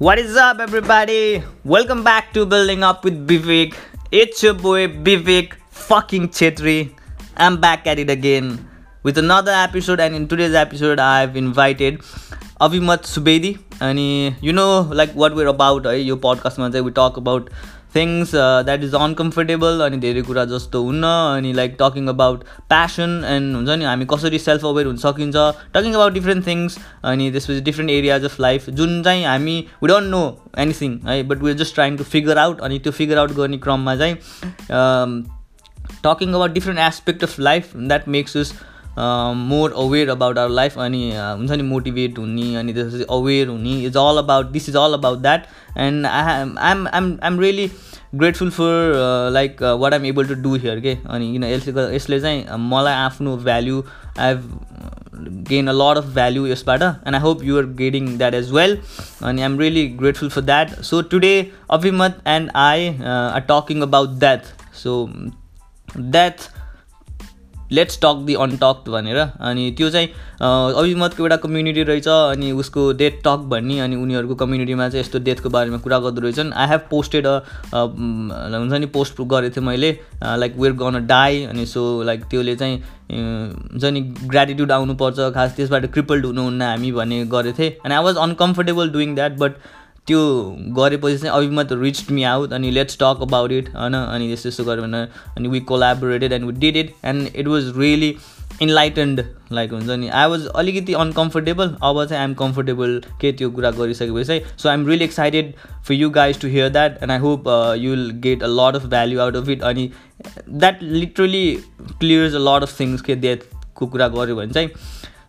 What is up, everybody? Welcome back to Building Up with Vivek. It's your boy Vivek fucking Chetri. I'm back at it again with another episode, and in today's episode, I've invited Avimat Subedi. And you know, like what we're about, uh, your podcast, we talk about things that is uncomfortable अनि धेरै कुरा जस्तो हुन्न अनि like talking about passion and हुन्छ नि हामी कसरी सेल्फ अवेर हुन सकिन्छ टकिङ अबाउट डिफ्रेन्ट थिङ्स अनि त्यसपछि डिफ्रेन्ट एरियाज अफ लाइफ जुन चाहिँ हामी वी डोन्ट नो एनिथिङ है but we just trying to figure out अनि त्यो फिगर आउट गर्ने क्रममा चाहिँ talking about different aspect of life that makes is more aware about our life अनि हुन्छ नि मोटिभेट हुने अनि त्यसपछि अवेर हुने. Is all about this is all about that and I I'm I'm I'm really grateful for like what I'm able to do here के अनि किन यसले यसले चाहिँ मलाई आफ्नो value I have gain a lot of value यसबाट and I hope you're getting that as well अनि I'm really grateful for that so today Abhimat and I are talking about that so that let's talk the untalked भनेर। अनि त्यो चाहिँ अभिमतको एउटा community रहेछ अनि उसको डेथ टक भन्ने अनि उनीहरूको कम्युनिटीमा चाहिँ यस्तो डेथको बारेमा कुरा गर्दो रहेछन्। आई हेभ पोस्टेड अ हुन्छ नि पोस्ट गरेको थिएँ मैले लाइक वेयर गन डाई अनि सो लाइक त्यसले चाहिँ हुन्छ नि ग्रेटिट्युड आउनुपर्छ खास त्यसबाट क्रिपल्ड हुनुहुन्न हामी भन्ने गरेको थिएँ। And I was uncomfortable doing that but त्यो गरेपछि चाहिँ अभिमत रिच मी आउट अनि लेट्स टक अबाउट इट होइन? अनि यस्तो यस्तो गऱ्यो भने अनि we collaborated and we did it and it was really enlightened like हुन्छ नि? आई वाज अलिकति अनकम्फर्टेबल अब चाहिँ आइएम कम्फर्टेबल के त्यो कुरा गरिसकेपछि चाहिँ so I'm really excited for you guys to hear that and I hope you will get a lot of value out of it अनि that literally clears a lot of things के डेथको कुरा गऱ्यो भने चाहिँ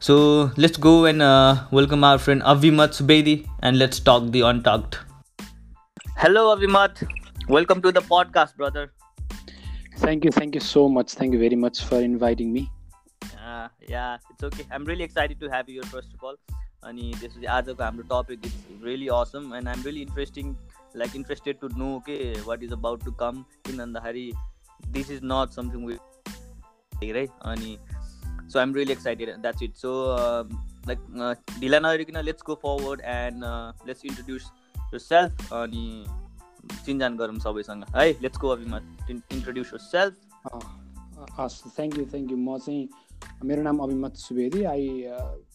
So let's go and uh, welcome our friend Avimat Subedi and let's talk the untalked. Hello, Avimat. Welcome to the podcast, brother. Thank you. Thank you so much. Thank you very much for inviting me. Uh, yeah, it's okay. I'm really excited to have you here, first of all. अनि त्यसपछि आजको हाम्रो topic is really awesome and I'm really interesting like interested to know के what is about to come किन भन्दाखेरि this is not something we है अनि so i'm really excited. That's it. So uh, like ढिला नगरिकन let's go forward and let's introduce yourself अनि चिनजान गरौँ सबैसँग है लेट्स गो अभिमा इन्ट्रोड्युस यर सेल्फ हस् थ्याङ्क यू थ्याङ्क यू म चाहिँ मेरो नाम Abhimat Subedi I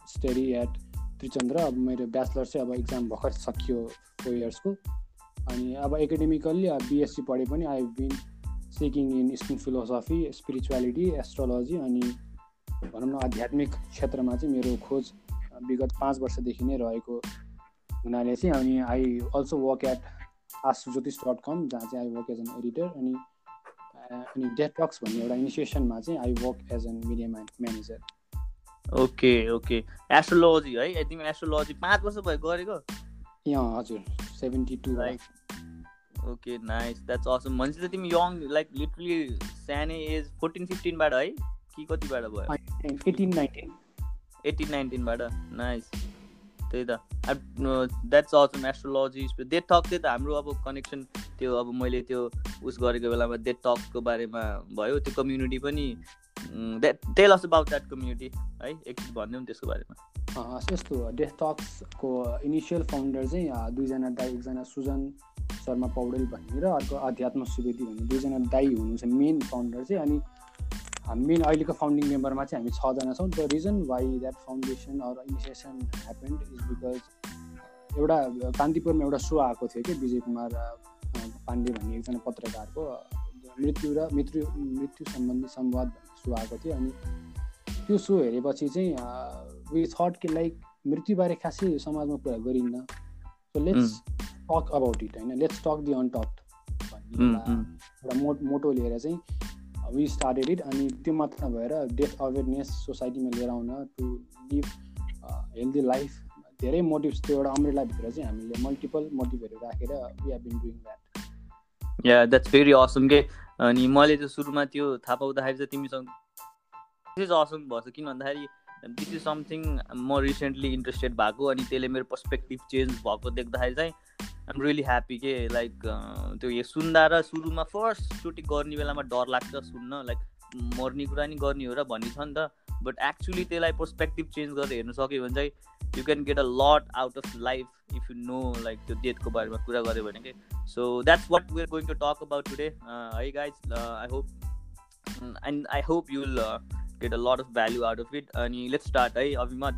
study at Trichandra अब मेरो ब्याचलर चाहिँ अब इक्जाम भर्खर सकियो फोर इयर्सको अनि अब एकाडेमिकल्ली अब बिएससी पढे पनि I been seeking in skin philosophy spirituality astrology अनि भनौँ न आध्यात्मिक क्षेत्रमा चाहिँ मेरो खोज विगत पाँच वर्षदेखि नै रहेको हुनाले चाहिँ अनि आई अल्सो वर्क एट आस ज्योतिष डट कम जहाँ चाहिँ I work as an editor अनि अनि डेटक्स भन्ने एउटा इनिसिएसनमा चाहिँ I work as an media manager okay okay. Astrology है? तिमी एस्ट्रोलोजी पाँच वर्ष भयो गरेको? यहाँ हजुर। Seventy two okay nice that's awesome भनेपछि त तिमी यङ लाइक लिटरली सानै एज फोर्टिन फिफ्टिनबाट है? कि कतिबाट भयो? एटिन नाइन्टिन एटिन नाइन्टिनबाट नाइस त्यही त। That's also astrology that talk त्यही त। हाम्रो अब कनेक्सन त्यो अब मैले त्यो उस गरेको बेलामा डेट टकको बारेमा भयो। त्यो कम्युनिटी पनि tell us about that community है? एकछिन भनिदिउँ त्यसको बारेमा। यस्तो डेथ टक्सको इनिसियल फाउन्डर चाहिँ दुईजना दाई एकजना सुजन शर्मा पौडेल भन्ने र अर्को अध्यात्म सुवेदी भन्ने दुईजना दाई हुनुहुन्छ। मेन फाउन्डर चाहिँ अनि हामी अहिलेको फाउन्डिङ मेम्बरमा चाहिँ हामी छजना छौँ। The reason why that foundation or initiation happened is because एउटा कान्तिपुरमा एउटा सो आएको थियो कि विजय कुमार पाण्डे भन्ने एकजना पत्रकारको मृत्यु र मृत्यु मृत्यु सम्बन्धी संवाद भन्ने सो आएको थियो। अनि त्यो सो हेरेपछि चाहिँ वी थट कि लाइक मृत्युबारे खासै समाजमा कुरा गरिन्न। So let's talk about it होइन। लेट्स टक दि अनटक्ड भन्ने एउटा मो मोटो लिएर चाहिँ वी स्टार्टेड इट अनि त्यो मात्र नभएर डेथ अवेरनेस सोसाइटीमा लिएर आउन टु लिभ हेल्दी लाइफ धेरै मोटिभ्स त्यो एउटा अम्ब्रेलाभित्र चाहिँ हामीले मल्टिपल मोटिभहरू राखेर we have been doing that yeah that's very awesome के अनि मैले त्यो सुरुमा त्यो थाहा पाउँदाखेरि चाहिँ तिमीसँग दिस इज असम भएछ किन भन्दाखेरि दिस इज समथिङ म रिसेन्टली इन्ट्रेस्टेड भएको अनि त्यसले मेरो पर्सपेक्टिभ चेन्ज भएको देख्दाखेरि चाहिँ आइम रियली ह्याप्पी के लाइक त्यो यो सुन्दा र सुरुमा फर्स्टचोटि गर्ने बेलामा डर लाग्छ सुन्न लाइक मर्ने कुरा नि गर्ने हो र भन्ने छ नि त। बट एक्चुली त्यसलाई पर्सपेक्टिभ चेन्ज गरेर हेर्नु सक्यो भने चाहिँ you can get a lot out of life if you know like त्यो डेथको बारेमा कुरा गऱ्यो भने कि। So that's what we are going to talk about today है guys I hope and I hope you will get a lot of value out of it अनि let's start है Abhimat.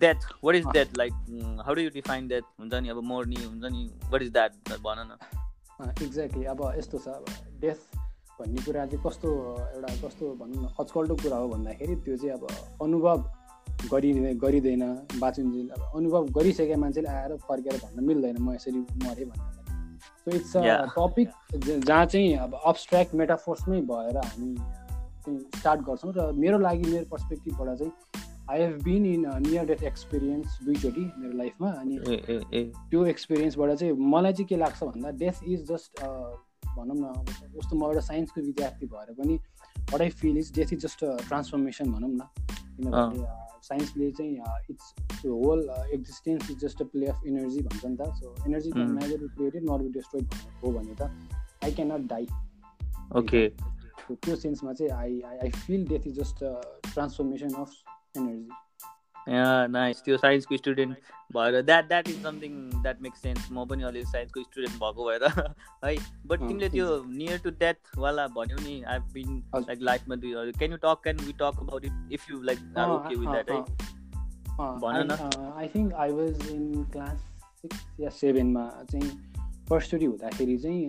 Death what is death like how do you define death हुन्छ नि अब मर्नी हुन्छ नि what is that भन न। Exactly अब यस्तो छ अब डेथ भन्ने कुरा चाहिँ कस्तो एउटा कस्तो भनौँ न अचकल्टो कुरा हो भन्दाखेरि त्यो चाहिँ अब अनुभव गरिने गरिँदैन बाचुन्जेल अब अनुभव गरिसकेका मान्छेले आएर फर्केर भन्न मिल्दैन म यसरी मरेँ भन्नलाई सो इट्स अ टपिक जहाँ चाहिँ अब अब्सट्र्याक्ट मेटाफोर्समै भएर हामी स्टार्ट गर्छौँ र मेरो लागि मेरो पर्सपेक्टिभबाट चाहिँ I have been in near death experience दुईचोटि मेरो लाइफमा अनि त्यो एक्सपिरियन्सबाट चाहिँ मलाई चाहिँ के लाग्छ भन्दा डेथ इज जस्ट भनौँ न जस्तो म एउटा साइन्सको विद्यार्थी भएर पनि what I feel is death is just transformation भनौँ न। किनभने साइन्सले चाहिँ it's whole existence is just a play of energy भन्छ नि त। So energy never created not be destroyed हो भने त I can not die okay त्यो सेन्समा चाहिँ I I feel death is just transformation of energy nice त्यो साइन्सको स्टुडेन्ट भएर that that is something that makes sense म पनि अलिक साइन्सको स्टुडेन्ट भएको भएर है बट तिमीले त्यो नियर टु डेथ वाला भन्यौ नि आई बिन लाइक लाइफमा दुई can you talk can we talk about it if you like are okay with that है भन न I think I was in class six या सेभेनमा चाहिँ फर्स्टचोटि हुँदाखेरि चाहिँ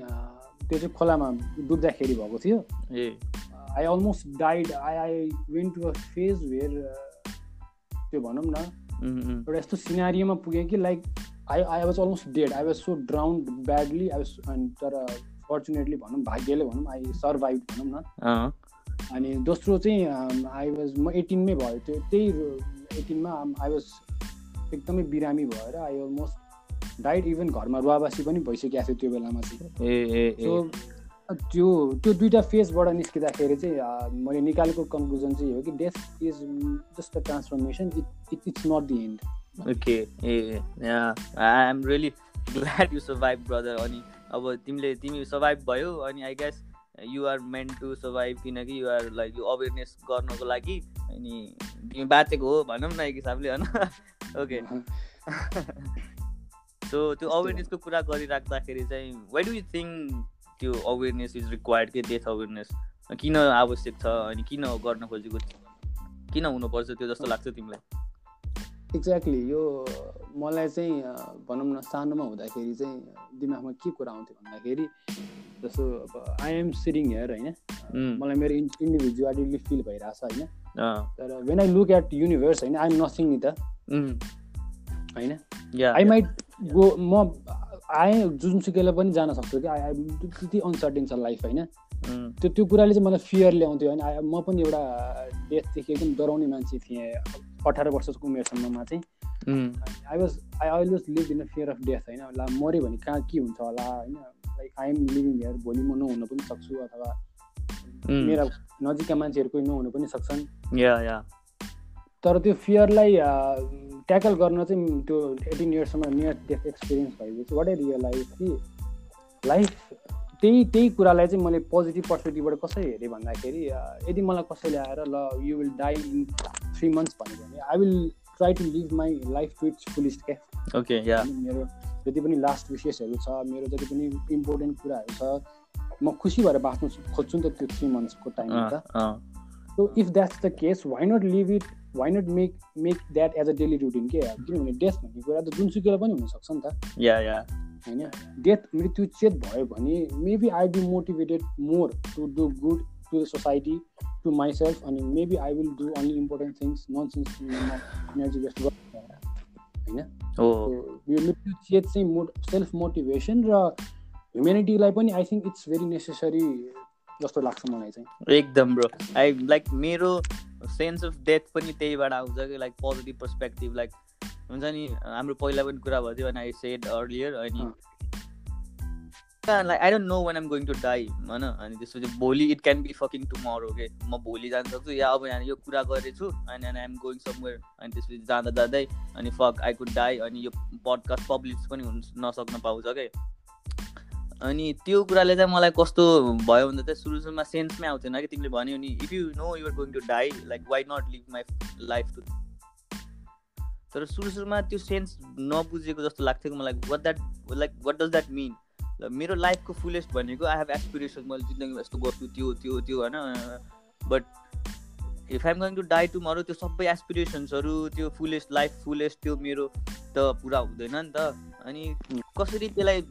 त्यो चाहिँ खोलामा डुब्दाखेरि भएको थियो। ए। I almost died I I went to a phase where त्यो भनौँ न। एउटा यस्तो सिनारीमा पुगेँ कि like I I was almost dead I was so drowned badly I was अनि तर फर्चुनेटली भनौँ भाग्यले भनौँ आई सर्भाइभ भनौँ न। अनि दोस्रो चाहिँ आई वाज म एटिनमै भयो। त्यो त्यही एटिनमा आई वाज एकदमै बिरामी भएर आई अलमोस्ट डाइड इभन घरमा रुवाबासी पनि भइसकेको थियो त्यो बेलामा चाहिँ। त्यो त्यो दुइटा फेजबाट निस्किँदाखेरि चाहिँ मैले निकालेको कन्क्लुजन चाहिँ हो कि death is just a transformation it it it's not the end okay uh I am really glad you survive brother अनि अब तिमीले तिमी सर्भाइभ भयो अनि I guess you are meant to survive किनकि यु आर लाइक यो awareness गर्नको लागि अनि तिमी बाँचेको हो भनौँ न एक हिसाबले होइन? ओके सो त्यो अवेरनेसको कुरा गरिराख्दाखेरि चाहिँ वाइ डु यु थिङ्क त्यो अवेरनेस इज रिक्वायर्ड के डेथ अवेरनेस किन आवश्यक छ अनि किन गर्न खोजेको किन हुनुपर्छ त्यो जस्तो लाग्छ तिमीलाई? एक्ज्याक्टली यो मलाई चाहिँ भनौँ न सानोमा हुँदाखेरि चाहिँ दिमागमा के कुरा आउँथ्यो भन्दाखेरि जस्तो अब आइएम सिरिङ हेयर होइन? मलाई मेरो इन्डिभिजुअलिटी फिल भइरहेछ होइन? तर when I look at universe होइन आइएम नथिङ नि त। होइन? आई माइट गो म आएँ जुनसुकैलाई पनि जान सक्छु कि आई त्यति अनसर्टेन छ लाइफ होइन। त्यो त्यो कुराले चाहिँ मलाई फियर ल्याउँथ्यो होइन। म पनि एउटा डेथदेखि एकदम डराउने मान्छे थिएँ अठार वर्षको उमेरसम्ममा चाहिँ। I was I always live in a fear of death होइन। ला मऱ्यो भने कहाँ के हुन्छ होला होइन। Like I am living here भोलि म नहुन पनि सक्छु अथवा मेरा नजिकका मान्छेहरू कोही नहुन पनि सक्छन्। तर त्यो फियरलाई ट्याकल गर्न चाहिँ त्यो एटिन इयर्ससम्म नियर डेथ एक्सपिरियन्स भएपछि वाट आई रियलाइज कि लाइफ त्यही त्यही कुरालाई चाहिँ मैले पोजिटिभ पर्सपेक्टिभबाट कसरी हेरेँ भन्दाखेरि यदि मलाई कसैले आएर ल you will die in three months भन्यो भने I will try to live my life to its fullest क्या ओके मेरो जति पनि लास्ट विसेसहरू छ मेरो जति पनि इम्पोर्टेन्ट कुराहरू छ म खुसी भएर बाँच्नु खोज्छु नि त त्यो थ्री मन्थ्सको टाइममा त। So if that's the case why not live it why not make make that as a daily routine के किनभने डेथ भन्ने कुरा त जुनसुकैलाई पनि हुनसक्छ नि त। या या होइन? डेथ मृत्यु चेत भयो भने maybe I be motivated more to do good to the society to myself अनि maybe I will do only important things nonsense energy waste होइन? यो मृत्यु चेत चाहिँ मो सेल्फ मोटिभेसन र ह्युमेनिटीलाई पनि I think it's very necessary जस्तो लाग्छ मलाई चाहिँ। एकदम ब्रो आई लाइक मेरो सेन्स अफ डेथ पनि त्यहीबाट आउँछ कि लाइक पोजिटिभ पर्सपेक्टिभ लाइक हुन्छ नि हाम्रो पहिला पनि कुरा भयो अनि आई सेड अर्लियर अनि like I don't know when am going to die होइन अनि त्यसपछि भोलि it can be fucking tomorrow के म भोलि जान सक्छु या अब यहाँ यो कुरा गरेछु अनि अनि आइएम गोइङ समवेयर अनि त्यसपछि जाँदा जाँदै अनि फक आई कुड डाई अनि यो पडकास्ट पब्लिस पनि हुन नसक्न पाउँछ क्या अनि त्यो कुराले चाहिँ मलाई कस्तो भयो भन्दा चाहिँ सुरु सुरुमा सेन्समै आउँथेन कि तिमीले भन्यो नि if you know you're going to die like why not live my life to तर सुरु सुरुमा त्यो सेन्स नबुझेको जस्तो लाग्थ्यो कि मलाई what that like what does that mean मेरो लाइफको फुलेस्ट भनेको आई हेभ एसपिरेसन मैले जिन्दगीमा यस्तो गर्छु त्यो त्यो त्यो होइन। But if I'm going to die tomorrow त्यो सबै एसपिरेसन्सहरू त्यो फुलेस्ट लाइफ फुलेस्ट त्यो मेरो त पुरा हुँदैन नि त। अनि कसरी त्यसलाई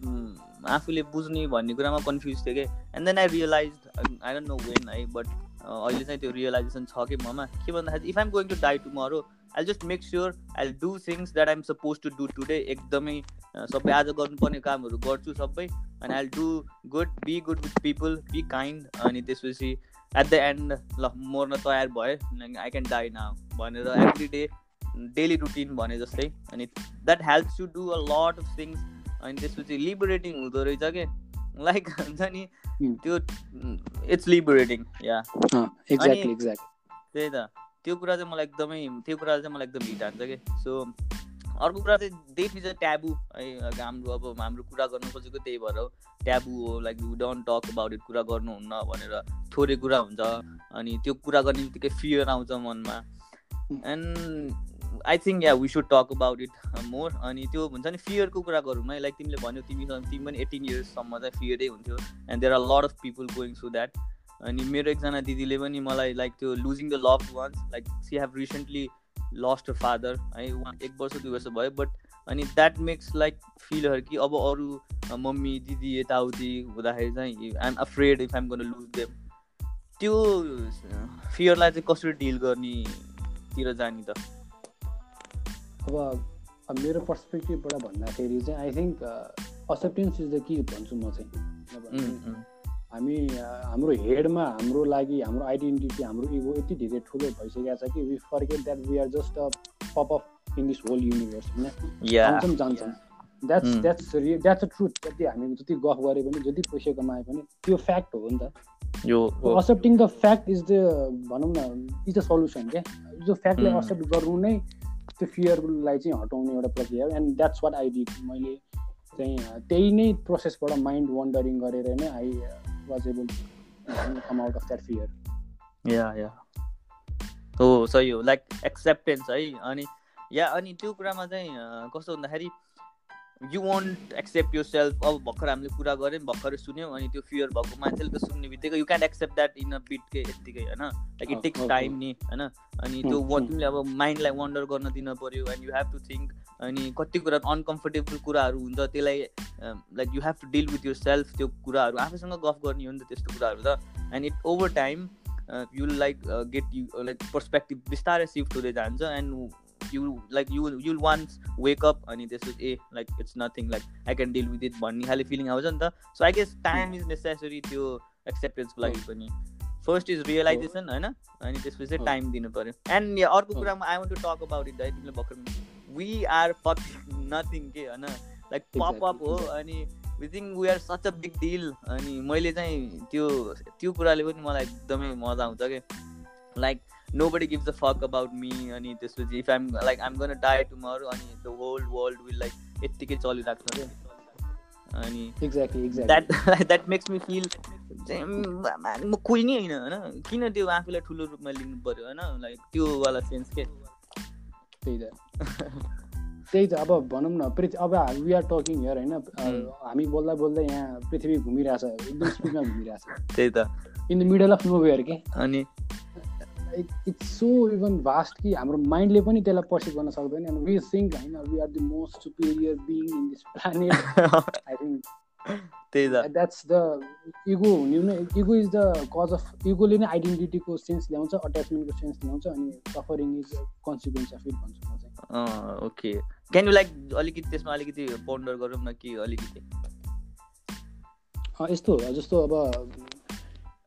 आफूले बुझ्ने भन्ने कुरामा कन्फ्युज थियो कि? And then I realize I don't know when है बट अहिले चाहिँ त्यो रियलाइजेसन छ कि ममा। के भन्दाखेरि if I'm going to die tomorrow I just make sure I do things that I'm suppose to do today एकदमै सबै आज गर्नुपर्ने कामहरू गर्छु सबै अनि I do good be good with people be kind अनि त्यसपछि एट द एन्ड ल मर्न तयार भयो आई क्यान डाई नाउ भनेर एभ्री डे डेली रुटिन भने जस्तै अनि that helps to do a lot of things अनि त्यसपछि लिबरेटिङ हुँदो रहेछ कि? लाइक हुन्छ नि त्यो इट्स लिबरेटिङ या त्यही त त्यो कुरा चाहिँ मलाई एकदमै त्यो कुरा चाहिँ मलाई एकदम हिट हान्छ कि? सो अर्को कुरा चाहिँ डेट इज अ ट्याबु है हाम्रो अब हाम्रो कुरा गर्नु खोजेको त्यही भएर हो। ट्याबु हो like you don't talk about it कुरा गर्नुहुन्न भनेर थोरै कुरा हुन्छ अनि त्यो कुरा गर्ने बित्तिकै फियर आउँछ मनमा। And I think yeah we should talk about it more अनि त्यो हुन्छ नि फियरको कुरा गरौँ है। लाइक तिमीले भन्यो तिमीसँग तिमी पनि एटिन इयर्ससम्म चाहिँ फियरै हुन्थ्यो। And there are lot of people going through that अनि मेरो एकजना दिदीले पनि मलाई लाइक त्यो losing the loved ones like she have recently lost father है। उहाँ एक वर्ष दुई वर्ष भयो। बट अनि द्याट मेक्स लाइक फिल कि अब अरू मम्मी दिदी यताउति हुँदाखेरि चाहिँ आइएम अफ्रेड इफ आइम गर्न लुज देम त्यो फियरलाई चाहिँ कसरी डिल गर्नेतिर जाने त? अब मेरो पर्सपेक्टिभबाट भन्दाखेरि चाहिँ I think acceptance is the कि भन्छु म चाहिँ। हामी हाम्रो हेडमा हाम्रो लागि हाम्रो आइडेन्टिटी हाम्रो इगो यति धेरै ठुलो भइसकेको छ कि we forget that we are just a pop of in this whole universe होइन? जान्छौँ जान्छौँ। That's that's that's a truth जति हामी जति गफ गरे पनि जति पैसा कमाए पनि त्यो फ्याक्ट हो नि त। यो accepting the fact is the भनौँ न इज द सल्युसन क्या? जो फ्याक्टलाई एक्सेप्ट गर्नु नै त्यो फियरलाई चाहिँ हटाउने एउटा प्रक्रिया हो and that's what I did मैले चाहिँ त्यही नै प्रोसेसबाट माइन्ड वन्डरिङ गरेर नै I able to come out of that fear. Yeah, yeah. हो सही हो लाइक एक्सेप्टेन्स है अनि या अनि त्यो कुरामा चाहिँ कस्तो भन्दाखेरि you want accept yourself अब भर्खर हामीले कुरा गऱ्यौँ भर्खर सुन्यौँ अनि त्यो फियर भएको मान्छेले त सुन्ने बित्तिकै you can't accept that in a बिटकै यत्तिकै होइन? लाइक इट टेक्स टाइम नि होइन? अनि त्यो तिमीले अब माइन्डलाई वन्डर गर्न दिन पऱ्यो and you have to think अनि कति कुरा अनकम्फर्टेबल कुराहरू हुन्छ त्यसलाई like you have to deal with yourself त्यो कुराहरू आफैसँग गफ गर्ने हो नि त त्यस्तो कुराहरू त। And it over time you like get you like perspective बिस्तारै सिफ्ट हुँदै जान्छ and you like you you'll once wake up अनि त्यसपछि ए like it's nothing like I can deal with it भन्ने खाले फिलिङ आउँछ नि त। So I guess time is necessary त्यो एक्सेप्टेन्सको लागि पनि। फर्स्ट इज रियलाइजेसन होइन? अनि त्यसपछि टाइम दिनु पऱ्यो। एन्ड अर्को कुरामा I want to talk about it है तिमीले भर्खर वी आर फक नथिङ के होइन? लाइक पप अप हो अनि we think we are such a big deal अनि मैले चाहिँ त्यो त्यो कुराले पनि मलाई एकदमै मजा आउँछ कि। Like nobody gives the fuck about me अनि त्यसपछि if I'm like I'm gonna die tomorrow अनि the whole world will like यत्तिकै चलिरहेको छ। अनि that that makes me feel म कोही नै होइन होइन? किन त्यो आफूलाई ठुलो रूपमा लिनु पऱ्यो होइन? लाइक त्यो वाला सेन्स के? त्यही त। त्यही त अब भनौँ न पृथ्वी अब वी आर टकिङ हियर होइन? हामी बोल्दा बोल्दै यहाँ पृथ्वी घुमिरहेछ एकदम स्पिडमा घुमिरहेछ। त्यही त। In the middle of nowhere के? अनि इट्स सो इभन भास्ट कि हाम्रो माइन्डले पनि त्यसलाई पर्सिभ गर्न सक्दैन एन्ड वी थिङ्क होइन we are the most superior being in this planet I think त्यही त। द्याट्स द इगो हुने नै ego is the cause of Igole नै आइडेन्टिटीको सेन्स ल्याउँछ अट्याचमेन्टको सेन्स ल्याउँछ अनि suffering is consequence of it भन्छु म चाहिँ। ओके। क्यान यु लाइक अलिकति त्यसमा अलिकति पन्डर गरौँ न कि अलिकति? यस्तो जस्तो अब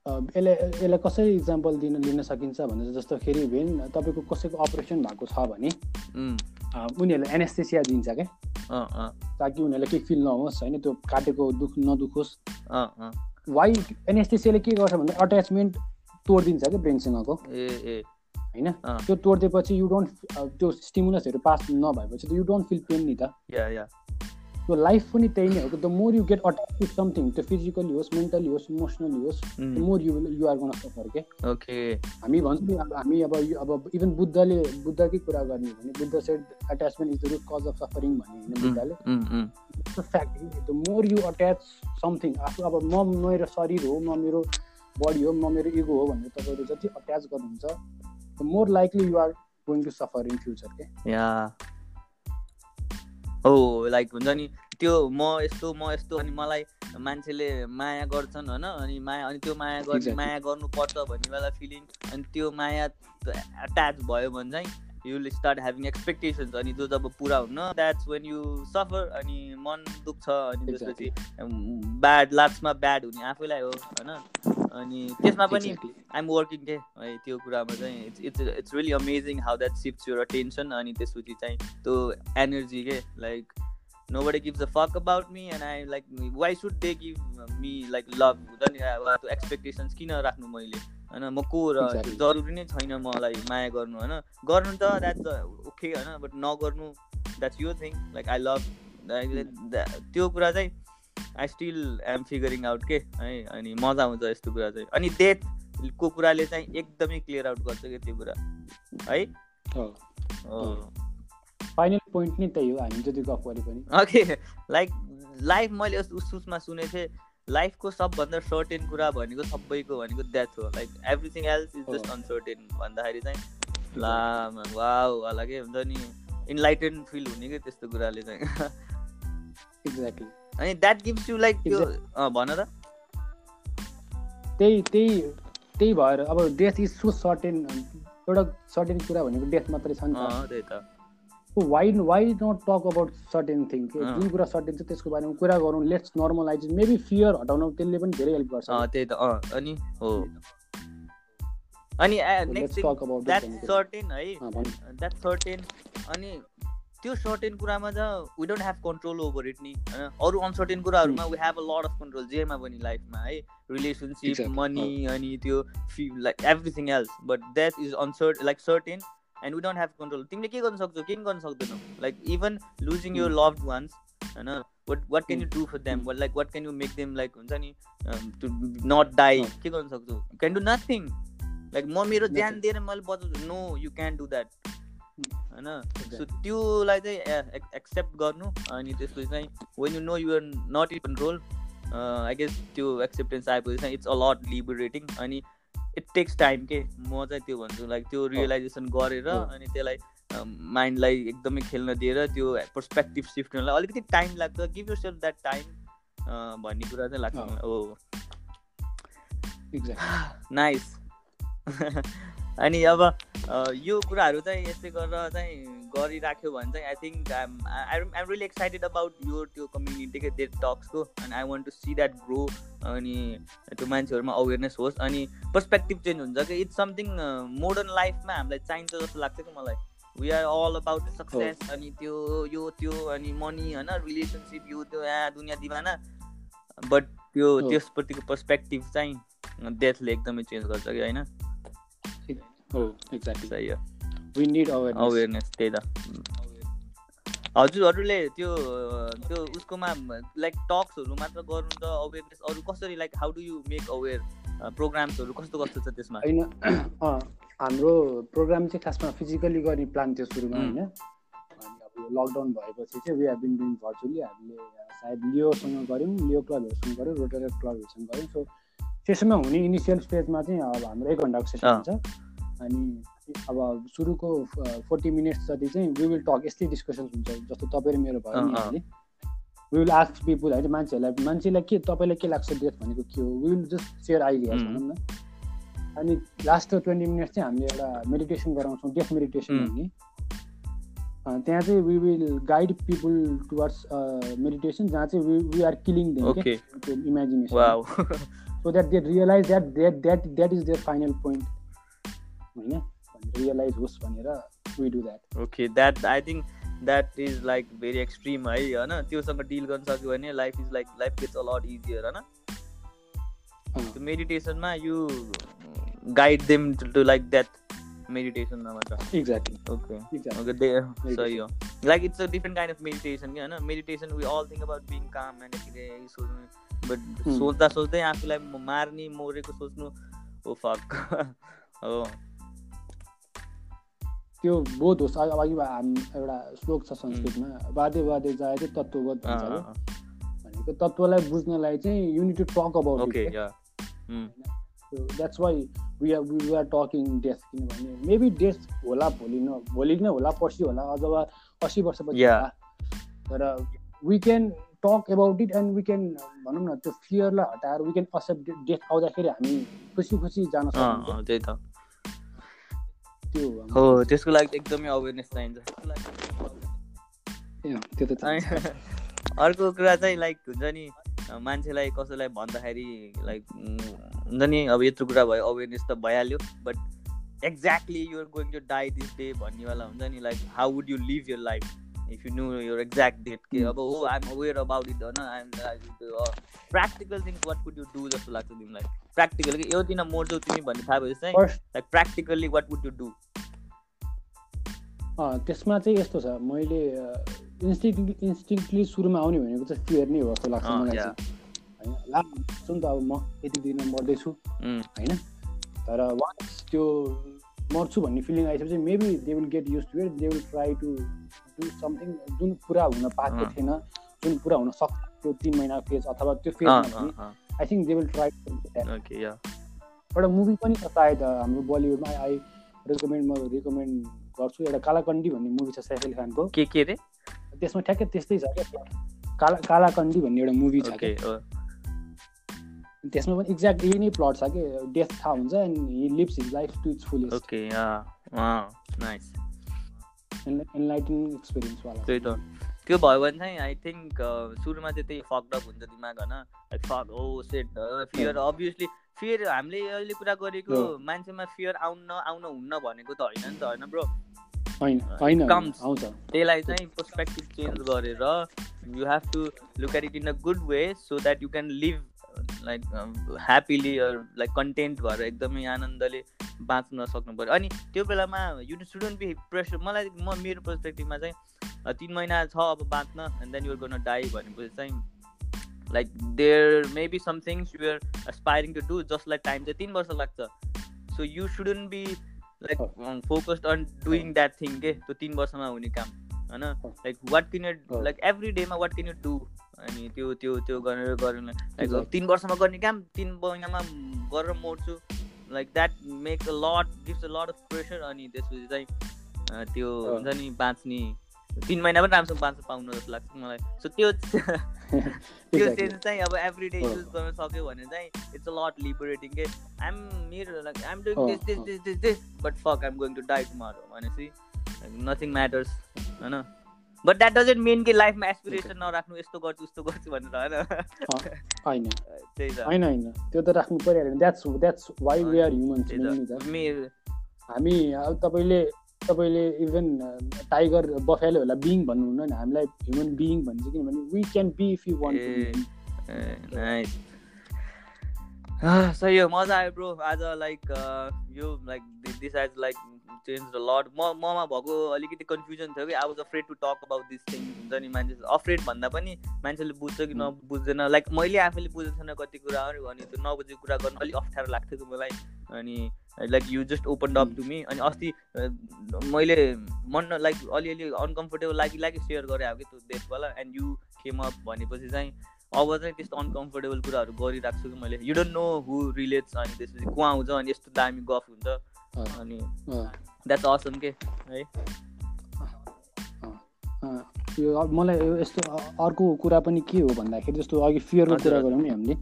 यसलाई यसलाई कसरी इक्जाम्पल दिन लिन सकिन्छ भने जस्तोखेरि भेन तपाईँको कसैको अपरेसन भएको छ भने उनीहरूले एनेस्थेसिया दिन्छ क्या ताकि उनीहरूले केही फिल नहोस् होइन? त्यो काटेको दुख नदुखोस्। वाइ एनेस्थेसियाले के गर्छ भन्दा अट्याचमेन्ट तोडिदिन्छ क्या ब्रेनसँगको होइन? त्यो तोडिदिएपछि यु डोन्ट त्यो स्टिमुलसहरू पास नभएपछि त यु डोन्ट फिल पेन नि त। त्यो लाइफ पनि त्यही नै हो the more you get attach to something त्यो फिजिकली होस् मेन्टली होस् इमोसनली होस् the more you you are gonna suffer के ओके हामी भन्छौँ अब हामी अब अब इभन बुद्धले बुद्धकै कुरा गर्ने भने Buddha said attachment is the root cause of suffering भन्ने होइन बुद्धले। Fact the more you attach something आफू अब म मेरो शरीर हो म मेरो बडी हो म मेरो इगो हो भनेर तपाईँहरू जति अट्याच गर्नुहुन्छ the more likely you are going to suffer in future के या हो लाइक हुन्छ नि। त्यो म यस्तो म यस्तो अनि मलाई मान्छेले माया गर्छन् होइन? अनि माया अनि त्यो माया गर्ने माया गर्नुपर्छ भन्ने बेला फिलिङ अनि त्यो माया एट्याच भयो भने चाहिँ you will start having expectations अनि जो जब पुरा हुन्न द्याट्स वेन यु सफर अनि मन दुख्छ अनि त्यसपछि ब्याड लास्टमा ब्याड हुने आफैलाई हो होइन? अनि त्यसमा पनि आइएम वर्किङ के? है त्यो कुरामा चाहिँ it's it's it's really amazing how that shift your attention अनि त्यसपछि चाहिँ त्यो एनर्जी के? Like nobody gives a fuck about me and I like why should they give me like love हुन्छ नि? त्यो एक्सपेक्टेसन्स किन राख्नु मैले? होइन म को र जरुरी नै छैन मलाई माया गर्नु होइन? गर्नु त द्याट्स ओके होइन? बट नगर्नु द्याट्स यो थिङ लाइक आई लभ त्यो कुरा चाहिँ I still am figuring out के है अनि मजा आउँछ यस्तो कुरा चाहिँ। अनि डेथको कुराले चाहिँ एकदमै क्लियर आउट गर्छ कि त्यो कुरा है? फाइनल पोइन्ट नै त्यही हो हामी जति गफ गरे पनि। ओके लाइक लाइफ मैले उस उसमा सुनेको थिएँ लाइफको सबभन्दा सर्टेन कुरा भनेको सबैको भनेको डेथ हो। Like everything else is just uncertain भन्दाखेरि चाहिँ ला वा होला के हुन्छ नि। इन्लाइटेन फिल हुने कि त्यस्तो कुराले चाहिँ। एक्ज्याक्टली अनि द्याट गिभ्स यु लाइक त्यो भन त। त्यही त्यही त्यही भएर अब डेथ इज सो सर्टेन एउटा सर्टेन कुरा भनेको डेथ मात्रै छ नि त। Why why not talk about certain thing जुन कुरा सर्टेन छ त्यसको बारेमा कुरा गरौँ लेट्स नर्मलाइज मेबी फियर हटाउन त्यसले पनि धेरै हेल्प गर्छ। त्यही त अनि हो। अनि नेक्स्ट द्याट सर्टेन है द्याट सर्टेन अनि त्यो सर्टेन कुरामा त we don't have control over it नि होइन? अरू अनसर्टेन कुराहरूमा we have a lot of control जेमा पनि लाइफमा है? रिलेसनसिप मनी अनि त्यो फि like everything else but that is uncertain like certain and we don't have control तिमीले के गर्न सक्छौ? के गर्न सक्दैनौ। Like even losing your loved ones होइन? What what can you do for them like what can you make them like हुन्छ नि टु नट डाई के गर्न सक्छौ? क्यान डु नथिङ लाइक म मेरो ज्यान दिएर मैले बचाउँछु। No you can do that होइन? सो त्योलाई चाहिँ एक्सेप्ट गर्नु अनि त्यसपछि चाहिँ when you know you're not in control I guess त्यो एक्सेप्टेन्स आएपछि चाहिँ इट्स अ लट लिबरेटिङ अनि इट टेक्स टाइम के? म चाहिँ त्यो भन्छु लाइक त्यो रियलाइजेसन गरेर अनि त्यसलाई माइन्डलाई एकदमै खेल्न दिएर त्यो पर्सपेक्टिभ सिफ्ट हुनलाई अलिकति टाइम लाग्छ। Give yourself that time भन्ने कुरा चाहिँ लाग्छ हो नाइस अनि अब यो कुराहरू चाहिँ यस्तै गरेर चाहिँ गरिराख्यो भने चाहिँ I think I I'm really excited about यो त्यो कम्युनिटीकै डेट टक्सको अनि I want to see that grow अनि त्यो मान्छेहरूमा अवेरनेस होस् अनि पर्सपेक्टिभ चेन्ज हुन्छ कि इट्स समथिङ मोडर्न लाइफमा हामीलाई चाहिन्छ जस्तो लाग्छ कि मलाई। We are all about success अनि त्यो यो त्यो अनि मनी होइन रिलेसनसिप यो त्यो यहाँ दुनियाँ दिवाना। बट त्यो त्यसप्रतिको पर्सपेक्टिभ चाहिँ डेथले एकदमै चेन्ज गर्छ कि होइन? अवेरनेस त्यही त। हजुरहरूले त्यो त्यो उसकोमा लाइक टक्सहरू मात्र गर्नु त अवेरनेस अरू कसरी like how do you make aware प्रोग्राम्सहरू कस्तो कस्तो छ त्यसमा? होइन हाम्रो प्रोग्राम चाहिँ खासमा फिजिकली गर्ने प्लान थियो सुरुमा होइन? अनि अब लकडाउन भएपछि चाहिँ we have been doing virtually हामीले सायद लियोसँग गऱ्यौँ लियो क्लबहरूसँग गऱ्यौँ रोटरी क्लबहरूसँग गऱ्यौँ। सो त्यसमा हुने इनिसियल स्टेजमा चाहिँ अब हाम्रो एक घन्टाको सेसन हुन्छ। अनि अब सुरुको फोर्टी मिनट्स जति चाहिँ वी विल टक यस्तै डिस्कसन्स हुन्छ जस्तो तपाईँ र मेरो भयो नि अहिले वी विल आस्क पिपुल होइन मान्छेहरूलाई मान्छेलाई के तपाईँलाई के लाग्छ डेथ भनेको के हो? We will just share idea भनौँ न। अनि लास्ट ट्वेन्टी मिनट्स चाहिँ हामीले एउटा मेडिटेसन गराउँछौँ डेथ मेडिटेसन भन्ने। त्यहाँ चाहिँ we will guide people towards meditation जहाँ चाहिँ we we are killing them imagination so that they realise that that that that is their final point होइन? रियलाइज होस् भनेर we do that okay that I think that is like very extreme है होइन? त्योसँग deal गर्न सक्यो भने life is like life gets a lot easier होइन? त्यो मेडिटेसनमा you guide them to like that मेडिटेसनमा मात्र। एक्ज्याक्टली ओके ओके सही हो। Like it's a different kind of meditation कि होइन? Meditation we all think about being calm and सोच्नु। But सोच्दा सोच्दै आफूलाई मार्ने मरेको सोच्नु ओ फक हो। त्यो बोध होस् अघि हामी एउटा श्लोक छ संस्कृतमा वादे वादे जाए चाहिँ तत्त्वगत भन्छ भनेको तत्त्वलाई बुझ्नलाई चाहिँ you need to talk about that's why we are we are talking death किनभने मेबी डेथ होला भोलि न भोलि नै होला पर्सि होला अथवा असी वर्षपछि होला। तर we can talk about it and we can भनौँ न त्यो फियरलाई हटाएर वी क्यान एक्सेप्ट डेथ आउँदाखेरि हामी खुसी खुसी जान सक्छौँ त्यही त। हो त्यसको लागि एकदमै अवेरनेस चाहिन्छ। त्यो त अर्को कुरा चाहिँ लाइक हुन्छ नि मान्छेलाई कसैलाई भन्दाखेरि लाइक हुन्छ नि अब यत्रो कुरा भयो अवेरनेस त भइहाल्यो but exactly you're going to die this day भन्नेवाला हुन्छ नि like how would you live your life if you know your exact date के अब हो आइएम अवेर अबाउट इट होइन I'm practical things what would you do जस्तो लाग्छ तिमीलाई practical कि यो दिन मोड्छौ तिमी भन्ने थाहा भएपछि चाहिँ like practically what would you do त्यसमा चाहिँ यस्तो छ। मैले इन्स्टिङ इन्स्टिङली सुरुमा आउने भनेको चाहिँ फियर नै हो जस्तो लाग्छ मलाई होइन? ला सुन त अब म यति दिन मर्दैछु होइन? तर वान्स त्यो मर्छु भन्ने फिलिङ आइसकेपछि maybe they will get used to it they will try to do something जुन पुरा हुन पाएको थिएन जुन पुरा हुन सक्छ त्यो तिन महिना फेज अथवा त्यो phase I think they will try एउटा मुभी पनि छ सायद हाम्रो बलिउडमा आई रेकमेन्ड म रेकमेन्ड गर्छु। एउटा कालाकन्डी भन्ने मुभी छ सैफ अली खानको के के रे? त्यसमा ठ्याक्कै त्यस्तै छ क्या। काला कालाकन्डी भन्ने एउटा मुभी छ त्यसमा पनि एक्ज्याक्ट यही नै प्लट छ कि? डेथ थाहा हुन्छ and he lives his life to its full okay nice enlightening एक्सपिरियन्सवाला त्यही त। त्यो भयो भने चाहिँ आई थिङ्क सुरुमा चाहिँ त्यही फकडअप हुन्छ दिमाग होइन? फक ओ सेट फियर अभियसली फियर हामीले अहिले कुरा गरेको मान्छेमा फियर आउन आउन हुन्न भनेको त होइन नि त होइन ब्रो त्यसलाई चाहिँ पर्सपेक्टिभ चेन्ज गरेर you have to look at it in a good way so that you can live like happily like content भएर एकदमै आनन्दले बाँच्न सक्नु पऱ्यो अनि त्यो बेलामा यु सुडन्ट बी प्रेसर मलाई म मेरो पर्सपेक्टिभमा चाहिँ तिन महिना छ अब बाँच्न एन्ड देन युर गर्न डाई भनेपछि चाहिँ like there may be somethings you're aspiring to do जसलाई टाइम चाहिँ तिन वर्ष लाग्छ। So you shouldn't be like focused on doing that thing के त्यो तिन वर्षमा हुने काम होइन? Like what can you like every डेमा वाट किन यु डु अनि त्यो त्यो त्यो गरेर गरेर लाइक तिन वर्षमा गर्ने काम तिन महिनामा गरेर मोड्छु like that make a lot gives a lot of pressure अनि त्यसपछि चाहिँ त्यो हुन्छ नि बाँच्ने। तिन महिना पनि राम्रोसँग बाँच्नु पाउनु जस्तो लाग्छ मलाई। सो त्यो त्यो सेन्स चाहिँ अब एभ्री डे युज गर्न सक्यो भने चाहिँ इट्स अ लट लिबरेटिङ के आइएम मेरो like I'm doing this this this this this but fuck I'm going to die tomorrow भनेपछि नथिङ म्याटर्स होइन? बट द्याट डजन्ट मेन कि लाइफमा एसपिरेसन नराख्नु यस्तो गर्छु उस्तो गर्छु भनेर होइन? त्यही त। होइन होइन। त्यो त राख्नु परिहाल्यो that's that's why we are humans हामी अब तपाईँले तपाईँले इभन टाइगर बफेलोहरूलाई बिङ भन्नुहुन्न नि हामीलाई ह्युमन बिइङ भन्छ किनभने we can be if you want सही हो मजा आयो ब्रो आज लाइक यो like this age like change the लड म ममा भएको अलिकति कन्फ्युजन थियो कि I was afraid to talk about this thing हुन्छ नि मान्छे अफ्रेड भन्दा पनि मान्छेले बुझ्छ कि नबुझ्दैन लाइक मैले आफैले बुझेको छैन कति कुराहरू अनि त्यो नबुझेको कुरा गर्नु अलिक अप्ठ्यारो लाग्थ्यो कि मलाई. अनि like you just open up to me अनि अस्ति मैले मन लाइक अलिअलि अनकम्फर्टेबल लागि लागि सेयर गरेँ अब कि त्यो देशवाला एन्ड यु केम अप भनेपछि चाहिँ अब चाहिँ त्यस्तो अनकम्फर्टेबल कुराहरू गरिरहेको छु कि मैले। You don't know who relates अनि त्यसपछि को आउँछ अनि यस्तो दामी गफ हुन्छ। अनि द्याट्स असम के है? यो मलाई यस्तो अर्को कुरा पनि के हो भन्दाखेरि जस्तो अघि फियरको कुरा गरौँ नि हामीले।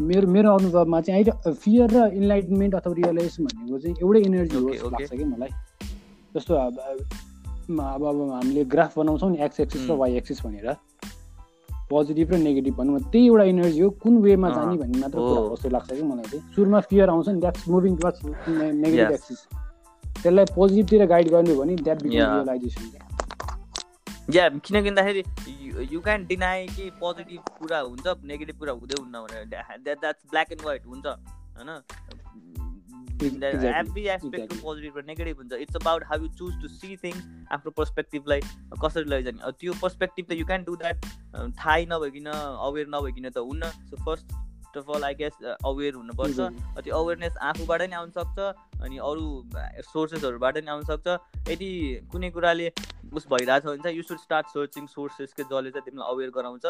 मेरो मेरो अनुभवमा चाहिँ अहिले फियर र इन्लाइटमेन्ट अथवा रियलाइजेसन भनेको चाहिँ एउटै एनर्जी हो जस्तो लाग्छ कि मलाई। जस्तो अब अब अब हामीले ग्राफ बनाउँछौँ नि एक्स एक्सिस र वाइ एक्सिस भनेर। पोजिटिभ र नेगेटिभ भनौँ त्यही एउटा इनर्जी हो कुन वेमा जाने भन्ने मात्र कुरा जस्तो लाग्छ कि मलाई चाहिँ? सुरुमा फियर आउँछ नि that's moving towards negative axis त्यसलाई पोजिटिभतिर गाइड गर्ने भने द्याट बिकम रियलाइजेसन या किन किन्दाखेरि यु क्यान डिनाई कि पोजिटिभ कुरा हुन्छ नेगेटिभ कुरा हुँदै हुन्न भनेर। द्याट्स ब्ल्याक एन्ड व्हाइट हुन्छ होइन? एभ्री एस्पेक्टको. पोजिटिभ र नेगेटिभ हुन्छ it's about how you choose to see things आफ्नो पर्सपेक्टिभलाई कसरी लैजाने। त्यो पर्सपेक्टिभ त यु क्यान डु द्याट थाहै नभइकन अवेर नभइकन त हुन्न। So first of all I guess aware हुनुपर्छ. त्यो अवेरनेस आफूबाट नै आउन सक्छ अनि अरू सोर्सेसहरूबाट नि आउन सक्छ। यदि कुनै कुराले उस भइरहेछ भने चाहिँ you should start searching sources के जसले चाहिँ तिमीलाई अवेर गराउँछ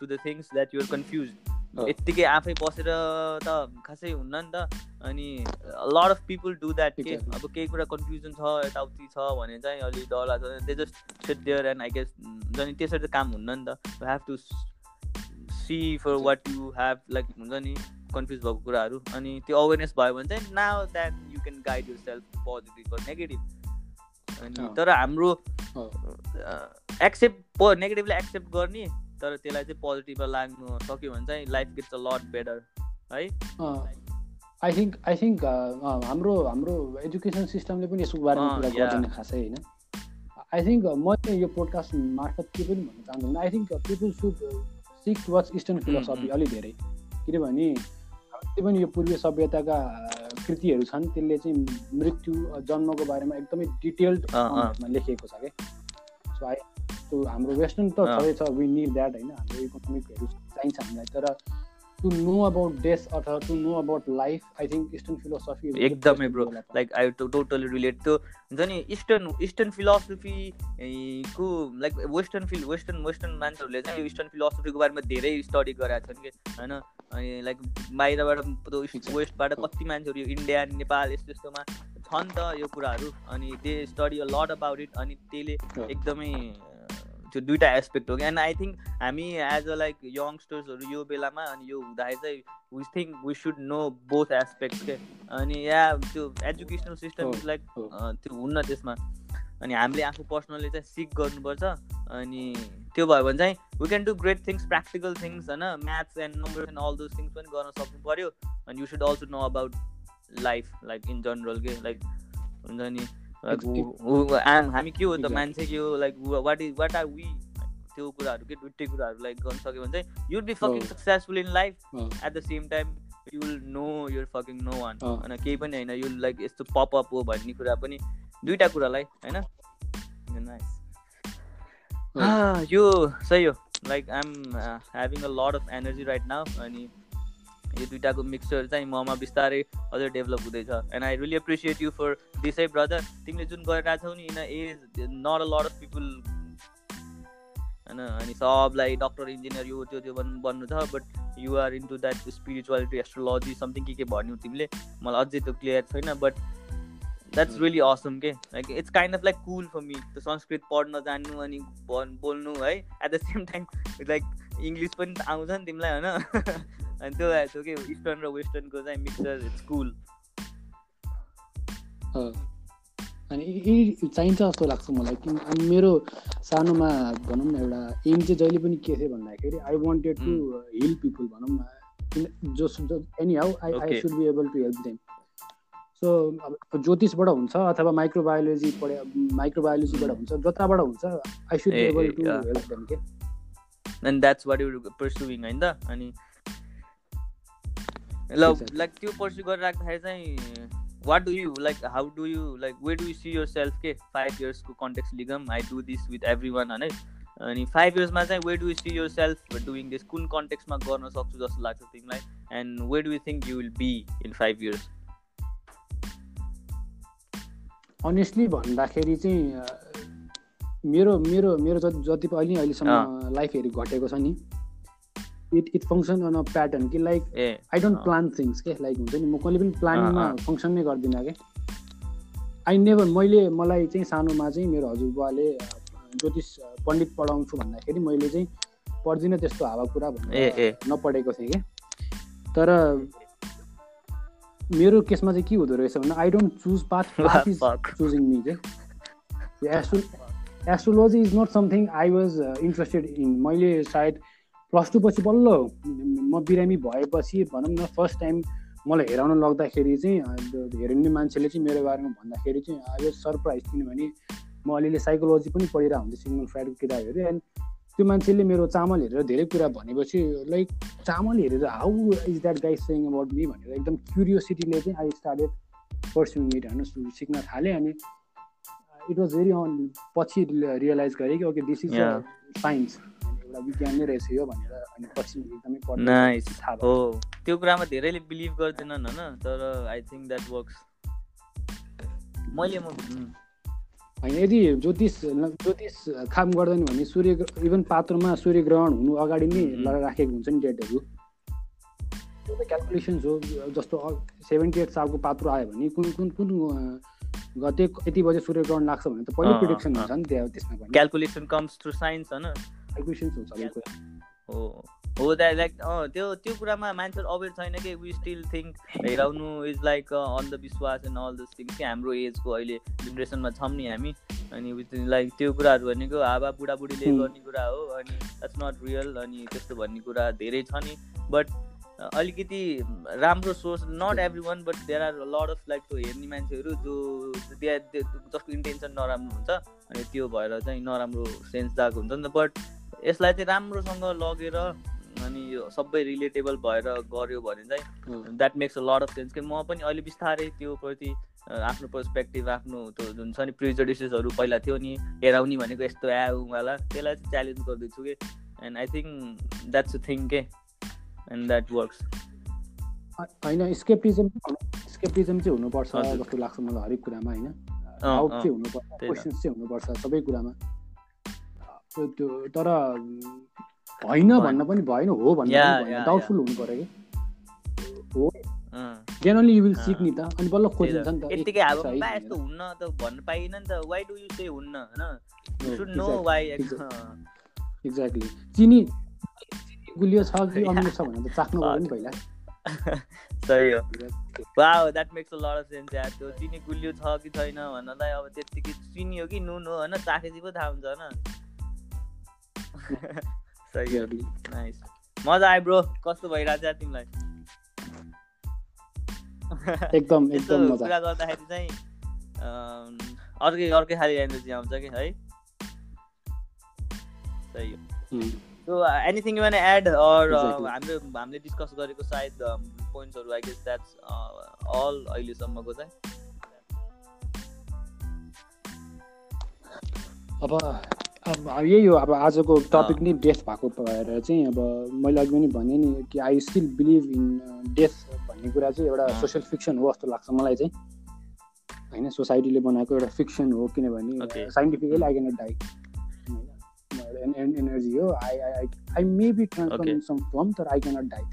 to the things that you're confuse. यत्तिकै आफै बसेर त खासै हुन्न नि त। अनि lot of people do that के. अब केही कुरा कन्फ्युजन छ यताउति छ भने चाहिँ अलिक डर लाग्छ। They just sit there and I guess हुन्छ नि त्यसरी त काम हुन्न नि त। You have to see for what you have like हुन्छ नि कन्फ्युज भएको कुराहरू। अनि त्यो अवेरनेस भयो भने चाहिँ now that you can guide yourself positive र नेगेटिभ अनि। तर हाम्रो। एक्सेप्ट प नेगेटिभलाई एक्सेप्ट गर्ने तर त्यसलाई चाहिँ पोजिटिभमा लाग्नु सक्यो भने चाहिँ life gets a lot better है आई थिङ्क आई थिङ्क हाम्रो हाम्रो एजुकेसन सिस्टमले पनि यसको बारेमा कुरा. गर्दैन खासै होइन आई थिङ्क म यो पोडकास्ट मार्फत के पनि भन्न चाहन्छु I think people should seek towards eastern philosophy. अलिक धेरै किनभने जति पनि यो पूर्वीय सभ्यताका कृतिहरू छन् त्यसले चाहिँ मृत्यु जन्मको बारेमा एकदमै डिटेल्ड। लेखिएको छ क्या सो आई त्यो हाम्रो वेस्टर्न त अँ। छँदैछ वी निड द्याट होइन हाम्रो इकोनोमिकहरू चाहिन्छ हामीलाई तर टु नो अबाउट डेथ अथवा to know about life I think eastern philosophy एकदमै bro like I totally relate त्यो हुन्छ नि इस्टर्न इस्टर्न फिलोसफी को like western feel western western मान्छेहरूले चाहिँ इस्टर्न फिलोसफीको बारेमा धेरै स्टडी गरेका छन् कि होइन अनि लाइक बाहिरबाट. वेस्टबाट कति मान्छेहरू यो इन्डिया नेपाल यस्तो यस्तोमा छन् त यो कुराहरू अनि they study a lot about it अनि त्यसले. एकदमै त्यो दुइटा एस्पेक्ट हो कि एन्ड आई थिङ्क हामी एज अ लाइक यङ्स्टर्सहरू यो बेलामा अनि यो हुँदाखेरि चाहिँ we think we should know both aspect के? अनि या त्यो एजुकेसनल सिस्टम इज लाइक। त्यो हुन्न त्यसमा। अनि हामीले आफू पर्सनली चाहिँ सिक गर्नुपर्छ। अनि त्यो भयो भने चाहिँ we can do great things practical things होइन? Maths and number and all those things पनि गर्न सक्नु पऱ्यो अनि you should also know about life like in general के? लाइक हुन्छ नि? हामी के हो त. मान्छे के हो like what is what are we त्यो कुराहरू के दुइटै कुराहरू लाइक गर्न सक्यो भने चाहिँ you'll be fucking. Successful in life. At the same time you will know your fucking no one. होइन केही पनि होइन यो लाइक यस्तो पपअप हो भन्ने कुरा पनि दुइटा कुरालाई होइन. हो। Ah, यो सही हो like I am having a lot of energy right now अनि यो दुइटाको मिक्सचर चाहिँ ममा बिस्तारै अझै डेभलप हुँदैछ. And I really appreciate you for this है ब्रदर तिमीले जुन गरिरहेको छौ नि in as not a lot of people होइन अनि सबलाई डक्टर इन्जिनियर यो त्यो त्यो बन्नु छ but you're into that spirituality astrology something के के भन्यौ तिमीले? मलाई अझै त्यो क्लियर छैन बट द्याट्स रियली असम के like it's kind of like cool for me त्यो संस्कृत पढ्न जान्नु अनि बोल्नु है? At the same time like English पनि आउँछ नि तिमीलाई होइन? अनि त्यो त्यो के इस्टर्न र वेस्टर्नको चाहिँ मिक्सर इट्स कुल। अनि यी यी चाहिन्छ जस्तो लाग्छ मलाई किन अनि मेरो सानोमा भनौँ न एउटा एम चाहिँ जहिले पनि के थियो भन्दाखेरि I wanted to heal people भनौँ न just anyhow I I. Should be able to help them so अब ज्योतिषबाट हुन्छ अथवा माइक्रोबायोलोजी पढे माइक्रोबायोलोजीबाट हुन्छ जताबाट हुन्छ I should be able to. Help them के and that's what you pursuing होइन अनि ल. लाइक त्यो पर्स्यु गरिराख्दाखेरि चाहिँ what do you like how do you like where do you see yourself के फाइभ इयर्सको context लिगम I do this with everyone होइन अनि फाइभ इयर्समा चाहिँ where do you see yourself doing this कुन कन्टेक्समा गर्न सक्छु जस्तो लाग्छ तिमीलाई? And where do you think you will be in five years honestly भन्दाखेरि चाहिँ मेरो मेरो मेरो जति जति पनि अहिले अहिलेसम्म लाइफहरू घटेको छ नि it it function on a pattern कि like I don't. Plan things के लाइक हुन्छ नि म कहिले पनि प्लानिङमा। फङ्सन नै गर्दिनँ क्या आई नेभर मैले मलाई चाहिँ सानोमा चाहिँ मेरो हजुरबुवाले ज्योतिष पण्डित पढाउँछु भन्दाखेरि मैले चाहिँ पढ्दिनँ त्यस्तो हावा कुरा। भनेर नपढेको थिएँ क्या तर मेरो केसमा चाहिँ के हुँदो रहेछ भने I don't choose path path is. Choosing me के astro astrology is not something I was interested in मैले सायद प्लस टू पछि बल्ल म बिरामी भएपछि भनौँ न फर्स्ट टाइम मलाई हेराउन लग्दाखेरि चाहिँ हेरिने मान्छेले चाहिँ मेरो बारेमा भन्दाखेरि चाहिँ आई वाज सरप्राइज किनभने म अलिअलि साइकोलोजी पनि पढिरहेको हुन्थेँ सिग्मन फ्राइडको किताबहरू एन्ड त्यो मान्छेले मेरो चामल हेरेर धेरै कुरा भनेपछि लाइक चामल हेरेर हाउ इज द्याट गाई सेङ अबाउट मी भनेर एकदम क्युरियोसिटीले चाहिँ आई स्टार्टेड पर्स्युङ इट होइन सिक्न थालेँ अनि इट वाज भेरी अन पछि रियलाइज गरेँ कि ओके दिस इज साइन्स एउटा विज्ञान नै रहेछ यो भनेर अनि पछि एकदमै थाहा हो त्यो कुरामा धेरैले बिलिभ गर्दैनन् होइन तर आई थिङ्क द्याट वर्क्स मैले म होइन यदि ज्योतिष ज्योतिष काम गर्दैन भने सूर्य इभन पात्रमा सूर्य ग्रहण हुनु अगाडि नै राखेको हुन्छ नि डेटहरू। त्यो त क्यालकुलेसन्स हो जस्तो सेभेन्टी एट सालको पात्रो आयो भने कुन कुन कुन गते यति बजे सूर्य ग्रहण लाग्छ भने त पहिलो प्रिडिक्सन हुन्छ नि त्यहाँ त्यसमा क्यालकुलेसन कम्स टु साइन्स होइन? हुन्छ हो। हो द्याट लाइक त्यो त्यो कुरामा मान्छेहरू अवेर छैन कि वी स्टिल थिङ्क हेराउनु इज लाइक अन्धविश्वास एन्ड अल दस थिङ्स कि हाम्रो एजको अहिले जेनेरेसनमा छौँ नि हामी। अनि लाइक त्यो कुराहरू भनेको हावा बुढाबुढीले गर्ने कुरा हो अनि द्याट्स नट रियल अनि त्यस्तो भन्ने कुरा धेरै छ नि। बट अलिकति राम्रो source not every one but there are lot of like त्यो हेर्ने मान्छेहरू जो जसको इन्टेन्सन नराम्रो हुन्छ अनि त्यो भएर चाहिँ नराम्रो सेन्स दिएको हुन्छ नि त। बट यसलाई चाहिँ राम्रोसँग लगेर अनि यो सबै रिलेटेबल भएर गऱ्यो भने चाहिँ that makes a lot of sense कि म पनि अहिले बिस्तारै त्यो प्रति आफ्नो पर्सपेक्टिभ आफ्नो त्यो जुन छ नि प्रिजडिसेसहरू पहिला थियो नि हेराउने भनेको यस्तो आउला त्यसलाई चाहिँ च्यालेन्ज गर्दैछु कि। And I think that's a thing के? एन्ड द्याट वर्क्स होइन स्केपिजम स्केपिजम चाहिँ हुनुपर्छ जस्तो लाग्छ मलाई हरेक कुरामा होइन? हुनुपर्छ क्वेसन्स चाहिँ हुनुपर्छ सबै कुरामा। त्यो तर होइन भन्न पनि भएन हो भन्नु डाउटफुल हुनु पऱ्यो कि? हो। जेनरली यु विल सिक नि त अनि बल्ल खोजिन्छ नि त यतिकै अब यस्तो हुन्न त भन्न पाइएन नि त। वाइ डु यु से हुन्न होइन? शुड नो वाइ एक्ज्याक्टली चिनी गुलियो छ कि अमिलो छ भनेर चाख्नु पऱ्यो नि पहिला। सही हो। Wow that makes a lot of sense यार। त्यो चिनी गुलियो छ कि छैन भन्नलाई अब त्यत्तिकै चिनी हो कि नुन हो होइन? चाखेपछि पो थाहा हुन्छ होइन? सही हो नाइस। मजा आयो ब्रो कस्तो भइरहेको छ तिमीलाई? एकदम एकदम मजा। कुरा गर्दाखेरि चाहिँ अर्कै अर्कै खालि एनर्जी आउँछ कि है? सही हो। So anything one add or हाम्रो हामीले डिस्कस गरेको सायद पोइन्ट्सहरू आई गेस द्याट्स अल अहिलेसम्मको चाहिँ। अब यही हो अब आजको टपिक नै डेथ भएको भएर चाहिँ अब मैले अघि पनि भनेँ नि कि I still believe in death भन्ने कुरा चाहिँ एउटा सोसियल फिक्सन हो जस्तो लाग्छ मलाई चाहिँ। होइन सोसाइटीले बनाएको एउटा फिक्सन हो किनभने scientifically I can die energy हो। I I I may be transform some form तर आई क्यानट डाइ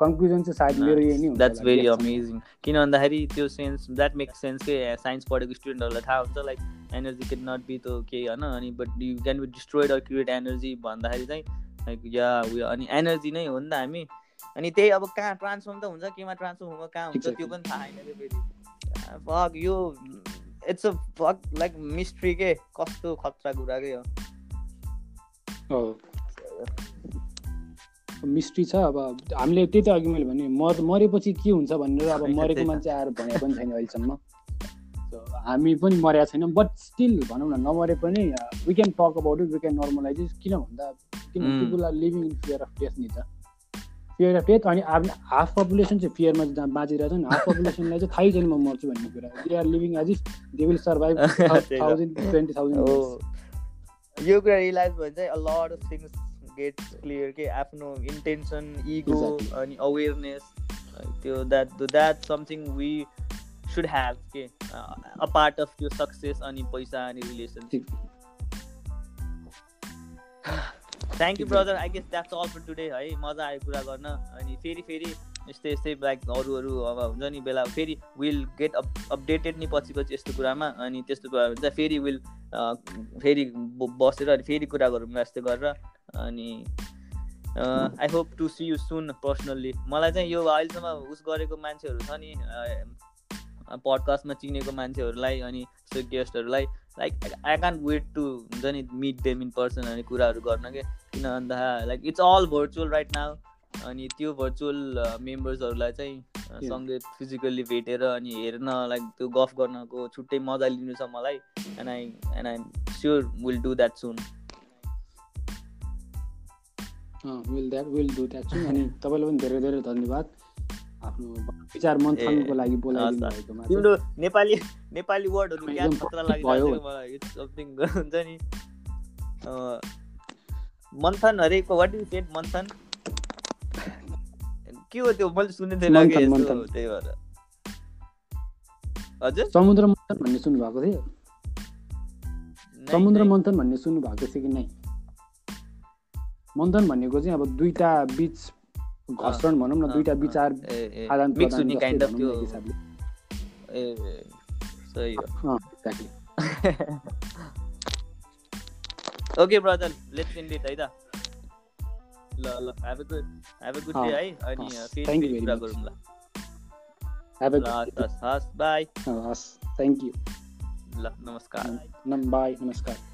कन्क्लुजन चाहिँ सायद मेरो यही नै हुन्छ द्याट्स भेरी अमेजिङ किन भन्दाखेरि त्यो सेन्स द्याट मेक सेन्स के साइन्स पढेको स्टुडेन्टहरूलाई थाहा हुन्छ like energy can not be त केही होइन अनि but you can be destroyed or create energy भन्दाखेरि चाहिँ लाइक या उयो अनि एनर्जी नै हो नि त हामी। अनि त्यही अब कहाँ ट्रान्सफर्म त हुन्छ केमा ट्रान्सफर्म हुँदा कहाँ हुन्छ त्यो पनि थाहा छैन फेरि। फक यो it's a fuck like mystery के? कस्तो खतरा कुरा के हो? मिस्ट्री छ अब हामीले त्यही त अघि मैले भने मर मरेपछि के हुन्छ भनेर अब मरेको मान्छे आएर भनेको पनि छैन अहिलेसम्म। हामी पनि मरेका छैनौँ बट स्टिल भनौँ न नमरे पनि we can talk about it we can normalise किन भन्दा किन people are living in fear of death नि त। फियर अफ डेथ अनि हाफ पपुलेसन चाहिँ फियरमा बाँचिरहेको छ नि हाफ पपुलेसनलाई चाहिँ थाहै छैन म मर्छु भन्ने कुरा। They are living as if they will survive thousand twenty thousand यो कुरा रियलाइज भयो चाहिँ lot of things get clear के आफ्नो इन्टेन्सन इगो अनि अवेरनेस त्यो that that something we should have के अ पार्ट अफ त्यो सक्सेस अनि पैसा अनि relationship thank you brother I guess that's all for today है। मजा आयो कुरा गर्न। अनि फेरि फेरि यस्तै यस्तै लाइक अरू अरू अब हुन्छ नि बेला। फेरि विल गेट अप अपडेटेड नि पछि पछि यस्तो कुरामा। अनि त्यस्तो कुरा हुन्छ। फेरि विल फेरि बसेर अनि फेरि कुरा गरौँ यस्तो गरेर। अनि I hope to see you soon personally मलाई चाहिँ यो अहिलेसम्म उस गरेको मान्छेहरू छ नि पडकास्टमा चिनेको मान्छेहरूलाई अनि त्यो गेस्टहरूलाई like I can wait to हुन्छ नि मिट देम इन पर्सन अनि कुराहरू गर्न के? किन भन्दा like it's all virtual right now अनि त्यो भर्चुअल मेम्बर्सहरूलाई चाहिँ सँगै फिजिकल्ली भेटेर अनि हेर्न लाइक त्यो गफ गर्नको छुट्टै मजा लिनु छ मलाई and I and I sure will do that soon will that will do that soon अनि तपाईँलाई पनि धेरै धेरै धन्यवाद। विचार मन्थनको लागि बोलाइदिनु भएकोमा तिम्रो नेपाली नेपाली वर्डहरू। लागिरहेको मलाई इट्स समथिङ हुन्छ नि। मन्थन हरेको वाट इज सेट मन्थन? के हो त्यो? मैले सुनेको थिएन। त्यही भएर। हजुर? समुद्र मन्थन भन्ने सुन्नुभएको थियो? नै, समुद्र। मन्थन भन्ने सुन्नुभएको थियो कि नै? मन्थन भनेको चाहिँ अब दुईटा बिच घर्षण भनौँ न अँ, दुईटा अँ, विचार आदान अँ okay brother let's end it है त ल ल have a good have a good day अँ, है? अनि फेरि कुरा. गरौँ ल हेभ ल हस् हस् हस् बाई हस् थ्याङ्क यू ल नमस्कार। बाई नमस्कार।